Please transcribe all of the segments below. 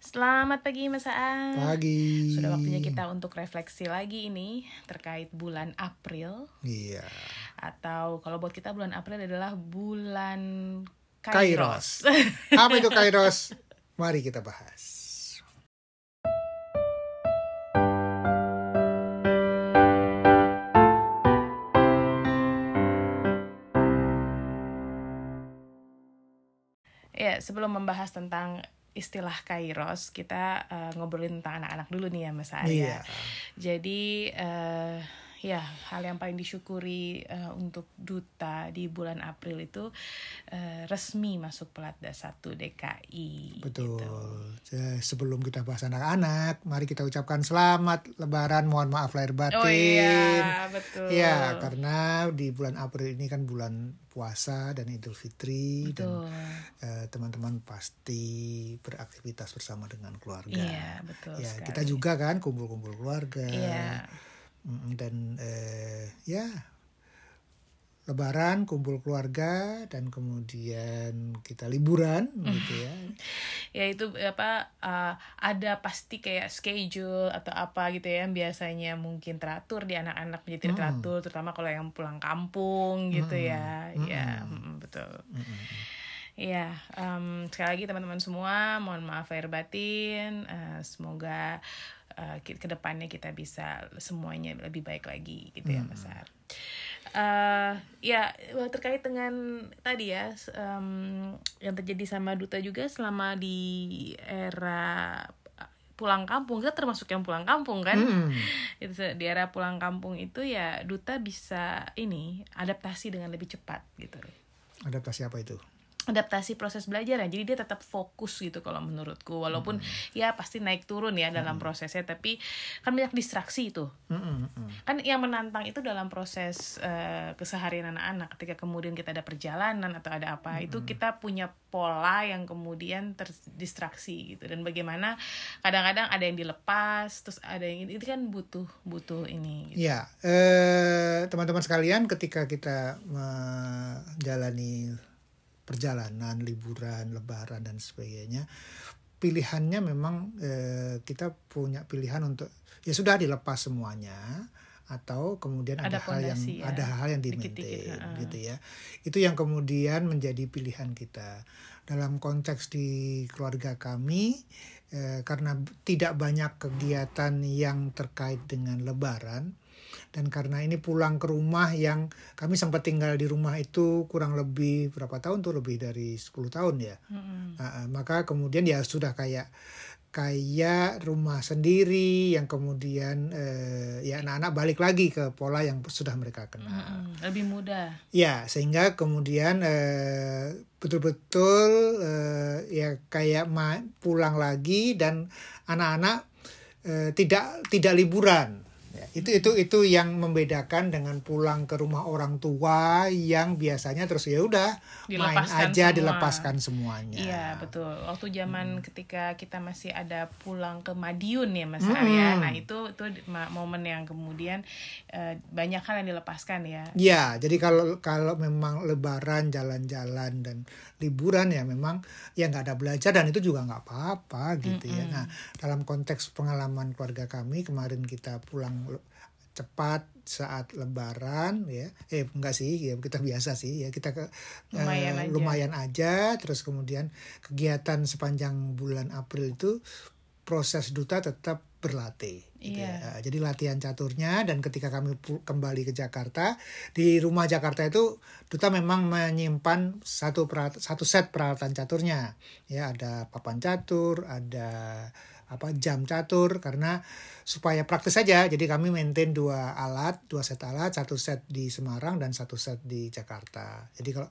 Selamat pagi Mas Aan. Pagi. Sudah waktunya kita untuk refleksi lagi ini terkait bulan April Iya. atau kalau buat kita bulan April adalah bulan Kairos. Kairos. Apa itu Kairos? Mari kita bahas. ya, sebelum membahas tentang istilah Kairos, kita eh, ngobrolin tentang anak-anak dulu nih ya Mas Arya. Iya. Jadi eh, ya hal yang paling disyukuri eh, untuk duta di bulan April itu eh, resmi masuk pelatda 1 DKI. Betul. gitu. Sebelum kita bahas anak-anak, mari kita ucapkan selamat Lebaran. Mohon maaf lahir batin. Oh iya, betul. Ya, karena di bulan April ini kan bulan puasa dan Idul Fitri Betul. dan eh, teman-teman pasti beraktivitas bersama dengan keluarga. Iya, betul Ya, sekali. kita juga kan kumpul-kumpul keluarga. Iya. Dan eh, ya Lebaran kumpul keluarga dan kemudian kita liburan gitu ya. ya itu apa uh, ada pasti kayak schedule atau apa gitu ya yang biasanya mungkin teratur di anak-anak menjadi Hmm. teratur terutama kalau yang pulang kampung gitu ya Hmm. ya Hmm. mm, betul Mm-mm. Iya, em, sekali lagi teman-teman semua, mohon maaf lahir batin. eh, semoga eh, ki- ke depannya kita bisa semuanya lebih baik lagi, gitu ya, Mas Ar. Eh, ya, wah, terkait dengan tadi ya, em, yang terjadi sama Duta juga selama di era eh, pulang kampung, kita termasuk yang pulang kampung kan? Mm. itu di era pulang kampung itu ya duta bisa ini adaptasi dengan lebih cepat gitu Adaptasi apa itu? Adaptasi proses belajar ya. Jadi dia tetap fokus gitu kalau menurutku. Walaupun ya pasti naik turun ya dalam prosesnya tapi kan banyak distraksi itu. Mm-mm, mm. kan yang menantang itu dalam proses eh, keseharian anak-anak. Ketika kemudian kita ada perjalanan atau ada apa itu kita punya pola yang kemudian terdistraksi gitu. Dan bagaimana kadang-kadang ada yang dilepas terus ada yang itu kan butuh butuh ini gitu. Ya, eh, teman-teman sekalian, ketika kita menjalani perjalanan, liburan, lebaran dan sebagainya, pilihannya memang eh, kita punya pilihan untuk ya sudah dilepas semuanya atau kemudian Ada ada, hal yang ya, ada hal yang dimaintain ha-ha. gitu ya. Itu yang kemudian menjadi pilihan kita. Dalam konteks di keluarga kami eh, karena tidak banyak kegiatan yang terkait dengan lebaran dan karena ini pulang ke rumah yang kami sempat tinggal di rumah itu kurang lebih berapa tahun tuh lebih dari 10 tahun ya. Mm-mm. Ah, ah, maka kemudian ya sudah kayak kayak rumah sendiri yang kemudian eh, ya anak-anak balik lagi ke pola yang sudah mereka kenal. Mm-mm. lebih mudah Ya, sehingga kemudian eh, betul-betul eh, ya kayak ma- pulang lagi dan anak-anak eh, tidak tidak liburan. Ya, itu itu itu yang membedakan dengan pulang ke rumah orang tua yang biasanya terus ya udah main aja semua. dilepaskan semuanya. Iya betul. Waktu zaman ketika kita masih ada pulang ke Madiun ya Mas Mm-mm. Arya. Nah itu itu momen yang kemudian eh, banyak hal yang dilepaskan ya. Ya, jadi kalau kalau memang lebaran jalan-jalan dan liburan ya memang ya nggak ada belajar dan itu juga nggak apa-apa gitu ya. Nah, dalam konteks pengalaman keluarga kami kemarin kita pulang cepat saat lebaran ya. Eh enggak sih, ya kita biasa sih ya kita ke Lumayan aja. lumayan aja terus kemudian kegiatan sepanjang bulan April itu proses duta tetap berlatih. gitu Iya. ya. Uh, Jadi latihan caturnya dan ketika kami kembali ke Jakarta di rumah Jakarta itu duta memang menyimpan satu perat- satu set peralatan caturnya ya ada papan catur ada apa jam catur. Karena supaya praktis saja jadi kami maintain dua alat dua set alat satu set di Semarang dan satu set di Jakarta. Jadi kalau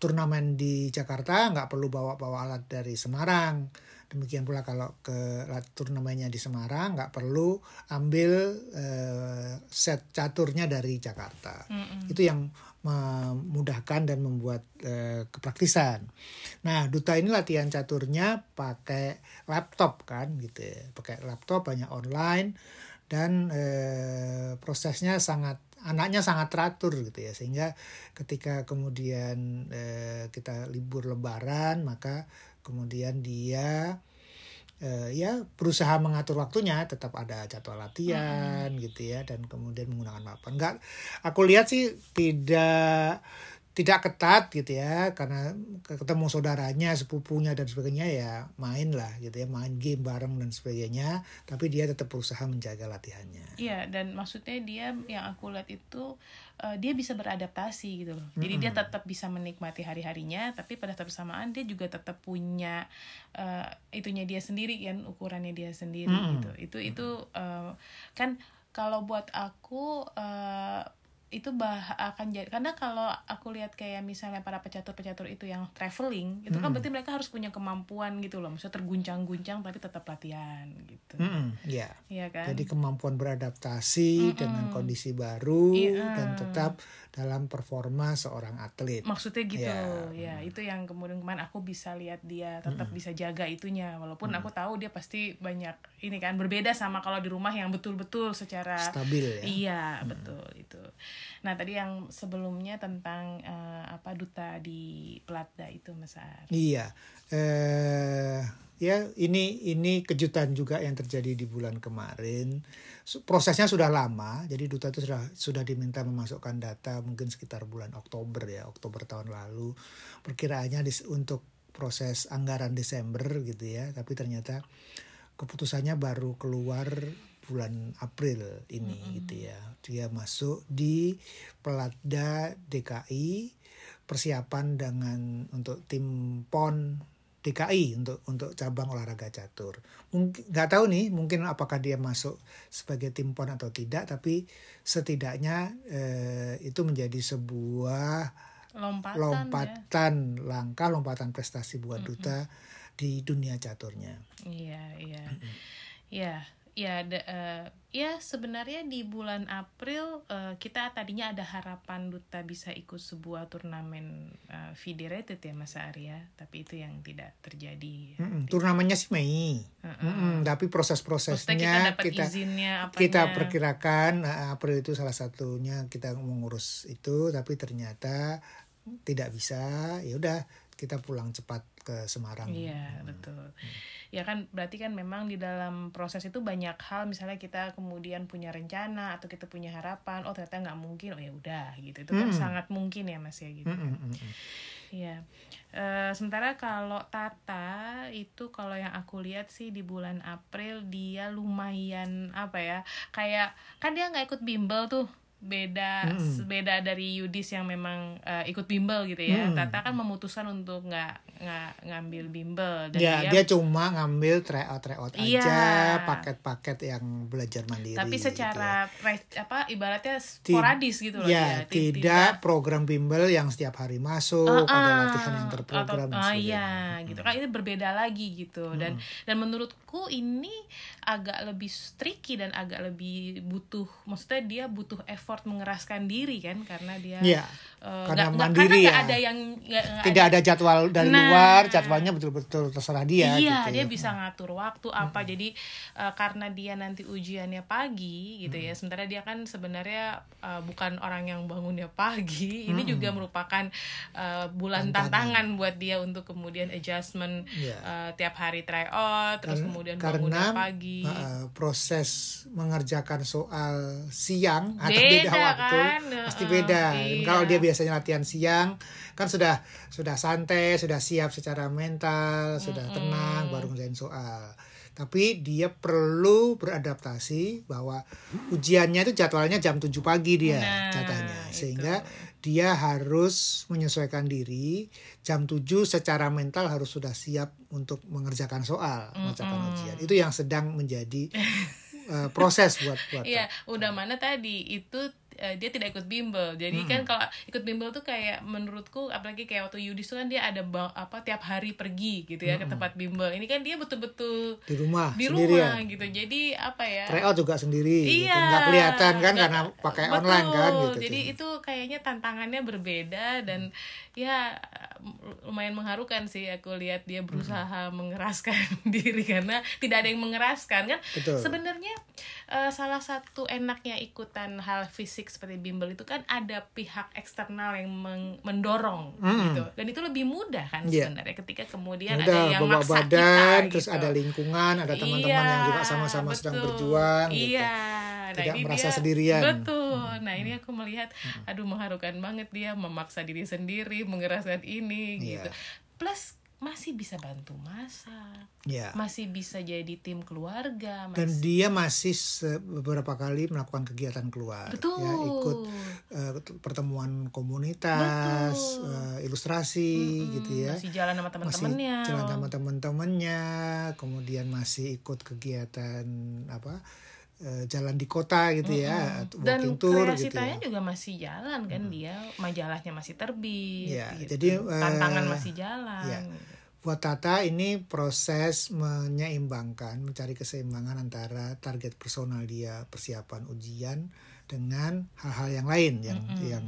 turnamen di Jakarta nggak perlu bawa bawa alat dari Semarang. Demikian pula kalau ke turnamennya di Semarang nggak perlu ambil eh, set caturnya dari Jakarta. Mm-mm. itu yang memudahkan dan membuat eh, kepraktisan. Nah, duta ini latihan caturnya pakai laptop kan gitu ya. Pakai laptop banyak online dan eh, prosesnya sangat anaknya sangat teratur gitu ya. Sehingga ketika kemudian eh, kita libur lebaran maka kemudian dia eh, ya berusaha mengatur waktunya tetap ada jadwal latihan gitu ya dan kemudian menggunakan papan nggak aku lihat sih tidak tidak ketat gitu ya karena ketemu saudaranya sepupunya dan sebagainya ya main lah gitu ya main game bareng dan sebagainya tapi dia tetap berusaha menjaga latihannya Iya, dan maksudnya dia yang aku lihat itu eh, dia bisa beradaptasi gitu loh. Jadi dia tetap bisa menikmati hari-harinya, tapi pada saat bersamaan dia juga tetap punya eh, itunya dia sendiri kan, ukurannya dia sendiri Mm-mm. gitu. Itu itu eh, kan kalau buat aku eh, itu bah akan jadi karena kalau aku lihat kayak misalnya para pecatur-pecatur itu yang traveling itu kan berarti mereka harus punya kemampuan gitu loh. Maksudnya terguncang-guncang tapi tetap latihan gitu. Mm-mm, ya Iya kan? Jadi kemampuan beradaptasi dengan kondisi baru Iya. dan tetap dalam performa seorang atlet. Maksudnya gitu. Ya. ya itu yang kemudian kemarin aku bisa lihat dia tetap bisa jaga itunya. Walaupun aku tahu dia pasti banyak ini kan berbeda sama kalau di rumah yang betul-betul secara stabil ya. Iya betul itu nah tadi yang sebelumnya tentang eh, apa duta di Platda itu Mas Ar Iya, eh, ya ini ini kejutan juga yang terjadi di bulan kemarin. Prosesnya sudah lama, jadi duta itu sudah sudah diminta memasukkan data mungkin sekitar bulan Oktober ya, Oktober tahun lalu. Perkiraannya dis- untuk proses anggaran Desember gitu ya, tapi ternyata keputusannya baru keluar bulan April ini gitu ya. Dia masuk di Pelatda DKI persiapan dengan untuk tim PON DKI untuk untuk cabang olahraga catur. Mungkin nggak tahu nih, mungkin apakah dia masuk sebagai tim PON atau tidak, tapi setidaknya eh, itu menjadi sebuah lompatan, ya lompatan langkah, lompatan prestasi buat duta di dunia caturnya. Iya, iya. Iya, iya da- eh, ya sebenarnya di bulan April eh, kita tadinya ada harapan duta bisa ikut sebuah turnamen eh, federated ya Mas Arya, tapi itu yang tidak terjadi. Mm-mm, turnamennya sih Mei, Mm-mm, tapi Maksudnya kita proses-prosesnya dapat kita izinnya apanya. kita perkirakan eh, April itu salah satunya kita mengurus itu, tapi ternyata tidak bisa. Ya udah kita pulang cepat ke Semarang. Iya, betul. Ya kan berarti kan memang di dalam proses itu banyak hal misalnya kita kemudian punya rencana atau kita punya harapan, oh ternyata nggak mungkin, oh ya udah gitu. Itu kan Mm-mm. sangat mungkin ya Mas ya gitu. Mm-mm, mm-mm. Iya. Eh, sementara kalau Tata itu kalau yang aku lihat sih di bulan April dia lumayan apa ya kayak kan dia nggak ikut bimbel tuh beda Mm-mm. beda dari Yudis yang memang eh, ikut bimbel gitu ya. Mm. Tata kan memutuskan untuk nggak nggak ngambil bimbel dan Ya, dia, dia cuma ngambil tryout tryout Iya. aja, paket-paket yang belajar mandiri. tapi gitu ya. secara re- apa ibaratnya sporadis gitu loh ya. Ti- tidak program bimbel yang setiap hari masuk, Ah, ada ah, latihan yang terprogram atau, sebagainya. iya gitu kan ini berbeda lagi gitu dan dan menurutku ini agak lebih tricky dan agak lebih butuh maksudnya dia butuh effort mengeraskan diri kan karena dia Iya, eh, karena nggak- mandiri karena ya. ada yang nggak- nggak Tidak ada jadwal dari Nah. luar, jadwalnya betul-betul terserah dia iya gitu dia bisa ngatur waktu apa jadi eh, karena dia nanti ujiannya pagi gitu ya sementara dia kan sebenarnya eh, bukan orang yang bangunnya pagi ini juga merupakan eh, bulan Tantangan. tantangan buat dia untuk kemudian adjustment Iya. eh, tiap hari try out terus Karena- kemudian karena bangunnya pagi uh, proses mengerjakan soal siang atau Beda beda waktu kan? pasti beda. iya. Kalau dia biasanya latihan siang kan sudah sudah santai, sudah siap secara mental, sudah tenang baru ngerjain soal. Tapi dia perlu beradaptasi bahwa ujiannya itu jadwalnya jam 7 pagi dia Nah, katanya. itu. Sehingga dia harus menyesuaikan diri jam 7 secara mental harus sudah siap untuk mengerjakan soal, mengerjakan ujian. Itu yang sedang menjadi eh, proses buat buat Iya, udah mana tadi itu eh, dia tidak ikut bimbel. Jadi kan kalau ikut bimbel tuh kayak menurutku apalagi kayak waktu Yudis tuh kan dia ada bang- apa tiap hari pergi gitu ya ke tempat bimbel. Ini kan dia betul-betul di rumah di sendirian. rumah gitu. Jadi apa ya? Tryout juga sendiri, gitu. Iya, nggak kelihatan kan nggak- karena pakai betul. online kan gitu. Jadi itu kayaknya tantangannya berbeda dan ya lumayan mengharukan sih aku lihat dia berusaha mengeraskan diri karena tidak ada yang mengeraskan kan. Sebenarnya eh, salah satu enaknya ikutan hal fisik seperti bimbel itu kan ada pihak eksternal yang mendorong Mm. gitu dan itu lebih mudah kan Iya. sebenarnya ketika kemudian Udah ada yang bawa maksa badan, kita terus gitu. ada lingkungan, ada teman-teman yang juga sama-sama Iya, sedang berjuang gitu. Iya. Tidak ini merasa dia- sendirian. Betul. Nah, ini aku melihat aduh mengharukan banget dia memaksa diri sendiri, mengeraskan ini Iya. gitu. Plus masih bisa bantu masak, Ya. masih bisa jadi tim keluarga, Dan masih dia masih beberapa kali melakukan kegiatan keluar, Betul. ya ikut eh, pertemuan komunitas, Betul. eh, ilustrasi gitu ya. masih jalan sama Masih teman-temannya. jalan sama teman-temannya, kemudian masih ikut kegiatan apa? Eh, jalan di kota gitu ya, atau Dan walking tour kreasi gitu Tanya ya. juga masih jalan kan dia, majalahnya masih terbit. Iya, gitu. jadi, eh, tantangan masih jalan. iya. Buat Tata ini proses menyeimbangkan, mencari keseimbangan antara target personal dia persiapan ujian dengan hal-hal yang lain yang yang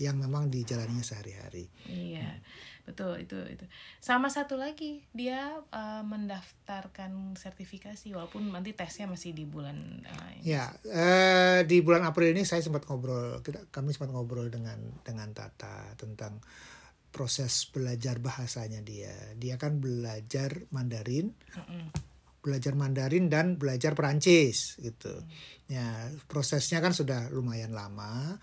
yang memang dijalaninya sehari-hari. Iya, betul itu itu. Sama satu lagi dia eh, mendaftarkan sertifikasi walaupun nanti tesnya masih di bulan eh, Ya, eh, di bulan April ini saya sempat ngobrol, kita kami sempat ngobrol dengan dengan Tata tentang proses belajar bahasanya dia. Dia kan belajar Mandarin, mm-mm. belajar Mandarin dan belajar Perancis gitu. Ya, prosesnya kan sudah lumayan lama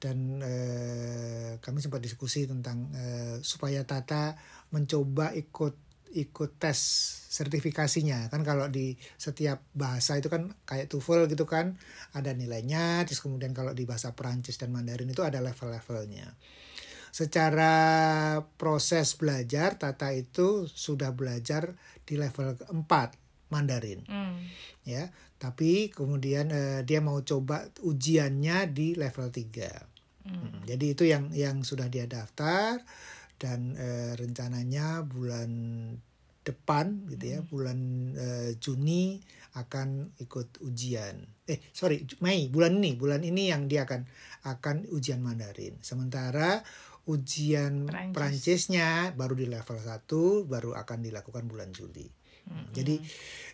dan eh, kami sempat diskusi tentang eh, supaya Tata mencoba ikut ikut tes sertifikasinya. Kan kalau di setiap bahasa itu kan kayak TOEFL gitu kan ada nilainya terus kemudian kalau di bahasa Perancis dan Mandarin itu ada level-levelnya. Secara proses belajar Tata itu sudah belajar di level keempat Mandarin. Mm. ya tapi kemudian eh, dia mau coba ujiannya di level 3 Hmm, jadi itu yang yang sudah dia daftar dan eh, rencananya bulan depan gitu ya bulan eh, Juni akan ikut ujian. Eh sorry Mei bulan ini bulan ini yang dia akan akan ujian Mandarin. Sementara ujian Perancis. Perancisnya baru di level 1 baru akan dilakukan bulan Juli. Jadi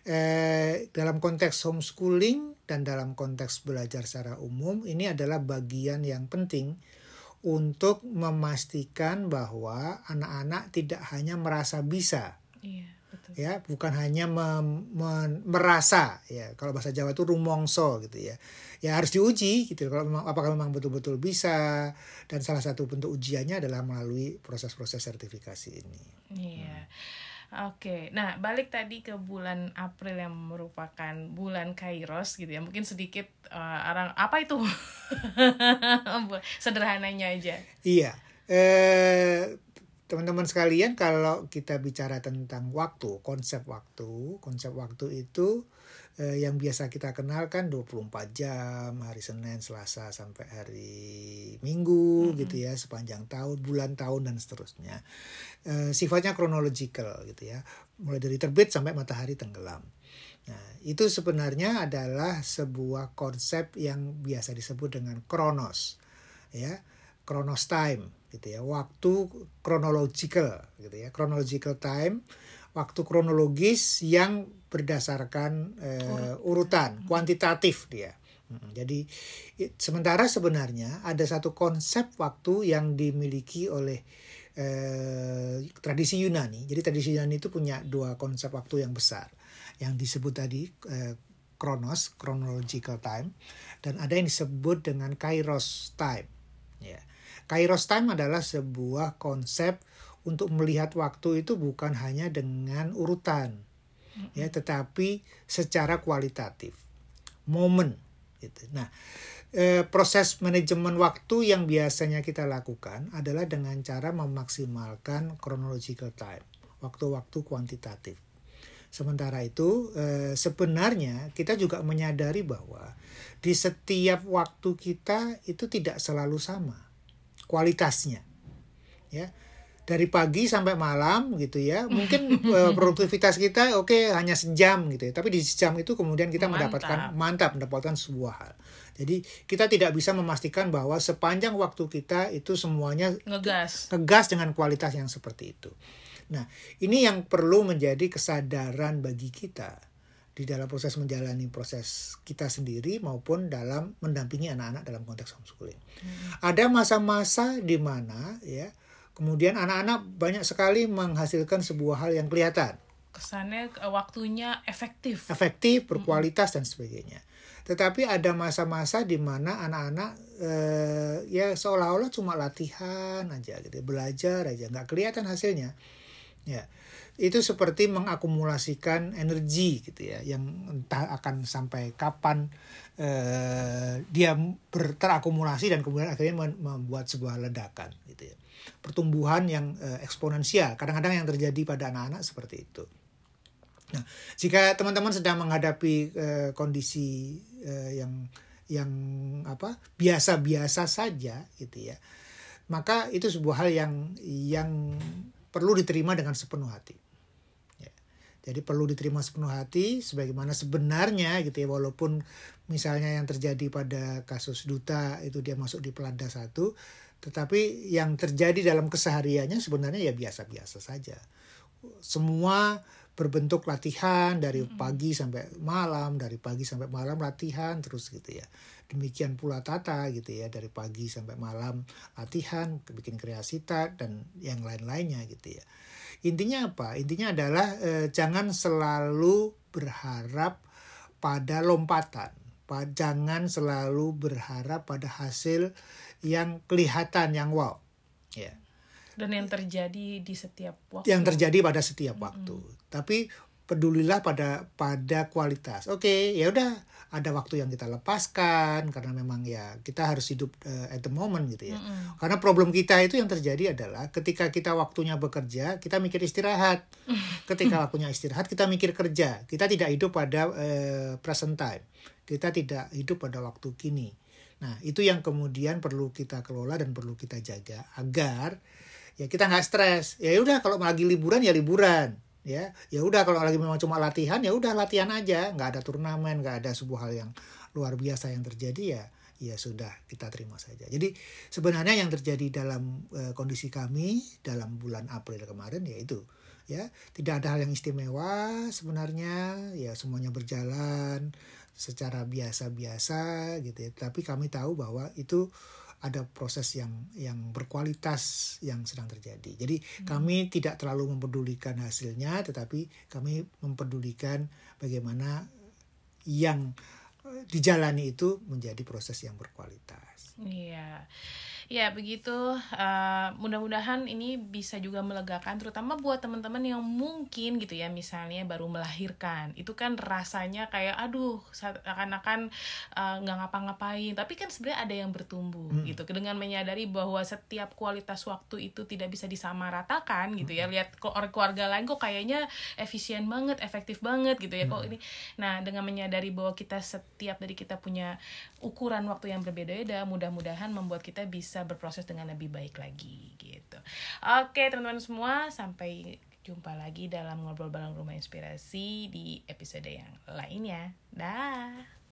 eh, dalam konteks homeschooling dan dalam konteks belajar secara umum ini adalah bagian yang penting untuk memastikan bahwa anak-anak tidak hanya merasa bisa. Iya, betul. ya bukan hanya mem- merasa ya. Kalau bahasa Jawa itu rumongso gitu ya. Ya harus diuji gitu. Kalau memang apakah memang betul-betul bisa? Dan salah satu bentuk ujiannya adalah melalui proses-proses sertifikasi ini. Iya. Oke, nah balik tadi ke bulan April yang merupakan bulan Kairos gitu ya, mungkin sedikit eh, orang apa itu sederhananya aja. Iya, eh, teman-teman sekalian, kalau kita bicara tentang waktu, konsep waktu, konsep waktu itu eh, yang biasa kita kenal kan 24 jam, hari Senin, Selasa sampai hari Minggu gitu ya, sepanjang tahun, bulan, tahun dan seterusnya. Eh, sifatnya chronological gitu ya, mulai dari terbit sampai matahari tenggelam. Nah, itu sebenarnya adalah sebuah konsep yang biasa disebut dengan kronos. Ya, chronos time gitu ya. Waktu chronological gitu ya. Chronological time, waktu kronologis yang berdasarkan eh, urutan kuantitatif dia. Mm, Jadi sementara sebenarnya ada satu konsep waktu yang dimiliki oleh eh, tradisi Yunani. Jadi tradisi Yunani itu punya dua konsep waktu yang besar yang disebut tadi eh, Kronos, chronological time, dan ada yang disebut dengan Kairos time. Ya. Kairos time adalah sebuah konsep untuk melihat waktu itu bukan hanya dengan urutan, ya, tetapi secara kualitatif, momen. Gitu. Nah, eh, proses manajemen waktu yang biasanya kita lakukan adalah dengan cara memaksimalkan chronological time, waktu-waktu kuantitatif. Sementara itu, eh, sebenarnya kita juga menyadari bahwa di setiap waktu kita itu tidak selalu sama kualitasnya. Ya. Dari pagi sampai malam gitu ya. Mungkin eh, produktivitas kita oke hanya sejam gitu ya. Tapi di sejam itu kemudian kita Mantap. mendapatkan mantap mendapatkan sebuah hal. Jadi kita tidak bisa memastikan bahwa sepanjang waktu kita itu semuanya Ngegas. ngegas dengan kualitas yang seperti itu. Nah, ini yang perlu menjadi kesadaran bagi kita di dalam proses menjalani proses kita sendiri maupun dalam mendampingi anak-anak dalam konteks homeschooling. Hmm. Ada masa-masa di mana ya kemudian anak-anak banyak sekali menghasilkan sebuah hal yang kelihatan. Kesannya eh, waktunya efektif. Efektif, berkualitas dan sebagainya. Tetapi ada masa-masa di mana anak-anak eh, ya seolah-olah cuma latihan aja gitu, belajar aja, nggak kelihatan hasilnya. Ya itu seperti mengakumulasikan energi gitu ya yang entah akan sampai kapan eh, dia terakumulasi dan kemudian akhirnya membuat sebuah ledakan gitu ya. Pertumbuhan yang eh, eksponensial. Kadang-kadang yang terjadi pada anak-anak seperti itu. Nah jika teman-teman sedang menghadapi eh, kondisi eh, yang yang apa biasa-biasa saja gitu ya maka itu sebuah hal yang yang perlu diterima dengan sepenuh hati jadi perlu diterima sepenuh hati sebagaimana sebenarnya gitu ya walaupun misalnya yang terjadi pada kasus duta itu dia masuk di pelanda satu tetapi yang terjadi dalam kesehariannya sebenarnya ya biasa-biasa saja. Semua berbentuk latihan dari pagi sampai malam, dari pagi sampai malam latihan terus gitu ya. Demikian pula Tata gitu ya, dari pagi sampai malam latihan, bikin kreasitas dan yang lain-lainnya gitu ya. Intinya apa? Intinya adalah eh, jangan selalu berharap pada lompatan. Jangan selalu berharap pada hasil yang kelihatan yang wow. Ya. Dan yang terjadi di setiap waktu. Yang terjadi pada setiap waktu. Mm -hmm. Tapi pedulilah pada pada kualitas. Oke, okay, ya udah ada waktu yang kita lepaskan karena memang ya kita harus hidup uh, at the moment gitu ya. Mm -hmm. Karena problem kita itu yang terjadi adalah ketika kita waktunya bekerja, kita mikir istirahat. ketika waktunya istirahat, kita mikir kerja. Kita tidak hidup pada uh, present time. Kita tidak hidup pada waktu kini. Nah, itu yang kemudian perlu kita kelola dan perlu kita jaga agar ya kita nggak stres. Ya udah kalau lagi liburan ya liburan ya ya udah kalau lagi memang cuma latihan ya udah latihan aja. Nggak ada turnamen nggak ada sebuah hal yang luar biasa yang terjadi ya ya sudah kita terima saja. Jadi sebenarnya yang terjadi dalam uh, kondisi kami dalam bulan April kemarin ya itu. Ya tidak ada hal yang istimewa sebenarnya. Ya semuanya berjalan secara biasa-biasa gitu ya. Tapi kami tahu bahwa itu ada proses yang yang berkualitas yang sedang terjadi. Jadi hmm. kami tidak terlalu mempedulikan hasilnya, tetapi kami mempedulikan bagaimana yang eh, dijalani itu menjadi proses yang berkualitas. Iya. Ya begitu. Uh, mudah-mudahan ini bisa juga melegakan, terutama buat teman-teman yang mungkin gitu ya, misalnya baru melahirkan. Itu kan rasanya kayak, aduh, akan-akan eh, nggak uh, ngapa-ngapain. Tapi kan sebenarnya ada yang bertumbuh hmm. gitu. Dengan menyadari bahwa setiap kualitas waktu itu tidak bisa disamaratakan gitu ya. Hmm. Lihat keluarga lain kok kayaknya efisien banget, efektif banget gitu ya. Kok hmm. ini. Nah dengan menyadari bahwa kita setiap dari kita punya ukuran waktu yang berbeda-beda, mudah-mudahan membuat kita bisa bisa berproses dengan lebih baik lagi gitu. Oke teman-teman semua sampai jumpa lagi dalam ngobrol bareng rumah inspirasi di episode yang lainnya. Dah.